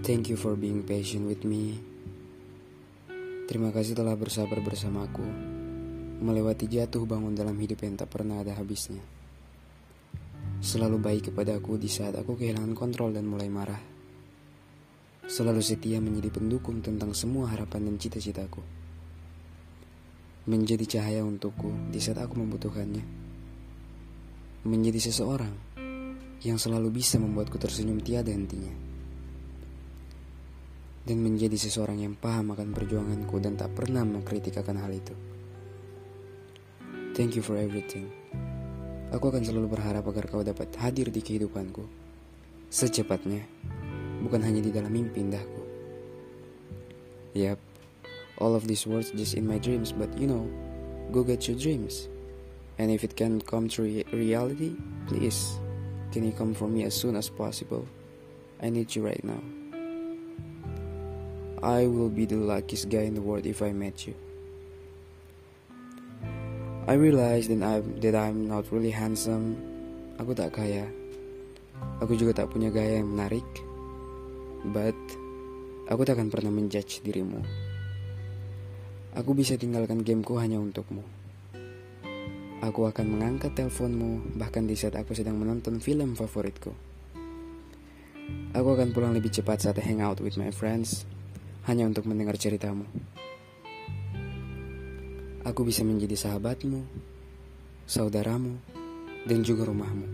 Thank you for being patient with me. Terima kasih telah bersabar bersamaku, melewati jatuh bangun dalam hidup yang tak pernah ada habisnya. Selalu baik kepadaku di saat aku kehilangan kontrol dan mulai marah. Selalu setia menjadi pendukung tentang semua harapan dan cita-citaku. Menjadi cahaya untukku di saat aku membutuhkannya. Menjadi seseorang yang selalu bisa membuatku tersenyum tiada hentinya. Dan menjadi seseorang yang paham akan perjuanganku dan tak pernah mengkritik akan hal itu. Thank you for everything. Aku akan selalu berharap agar kau dapat hadir di kehidupanku. Secepatnya, bukan hanya di dalam mimpi indahku. Yap, all of these words just in my dreams, but you know, go get your dreams. And if it can come to re reality, please, can you come for me as soon as possible? I need you right now. I will be the luckiest guy in the world if I met you. I realize that I'm, that I'm not really handsome. Aku tak kaya. Aku juga tak punya gaya yang menarik. But, aku tak akan pernah menjudge dirimu. Aku bisa tinggalkan gameku hanya untukmu. Aku akan mengangkat teleponmu bahkan di saat aku sedang menonton film favoritku. Aku akan pulang lebih cepat saat hangout with my friends hanya untuk mendengar ceritamu. Aku bisa menjadi sahabatmu, saudaramu, dan juga rumahmu.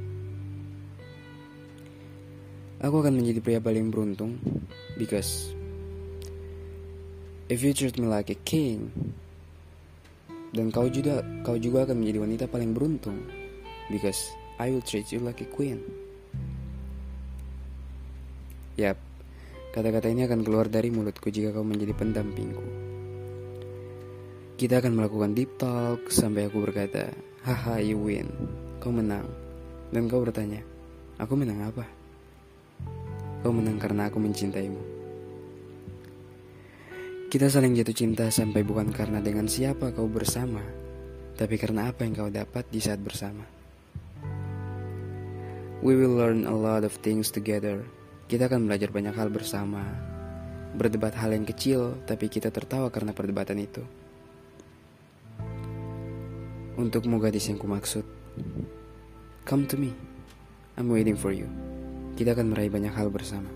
Aku akan menjadi pria paling beruntung because if you treat me like a king, dan kau juga kau juga akan menjadi wanita paling beruntung because I will treat you like a queen. Yap, kata-kata ini akan keluar dari mulutku jika kau menjadi pendampingku. Kita akan melakukan deep talk sampai aku berkata, haha you win, kau menang. Dan kau bertanya, aku menang apa? Kau menang karena aku mencintaimu. Kita saling jatuh cinta sampai bukan karena dengan siapa kau bersama, tapi karena apa yang kau dapat di saat bersama. We will learn a lot of things together. Kita akan belajar banyak hal bersama. Berdebat hal yang kecil, tapi kita tertawa karena perdebatan itu. Untukmu gadis yang kumaksud Come to me I'm waiting for you Kita akan meraih banyak hal bersama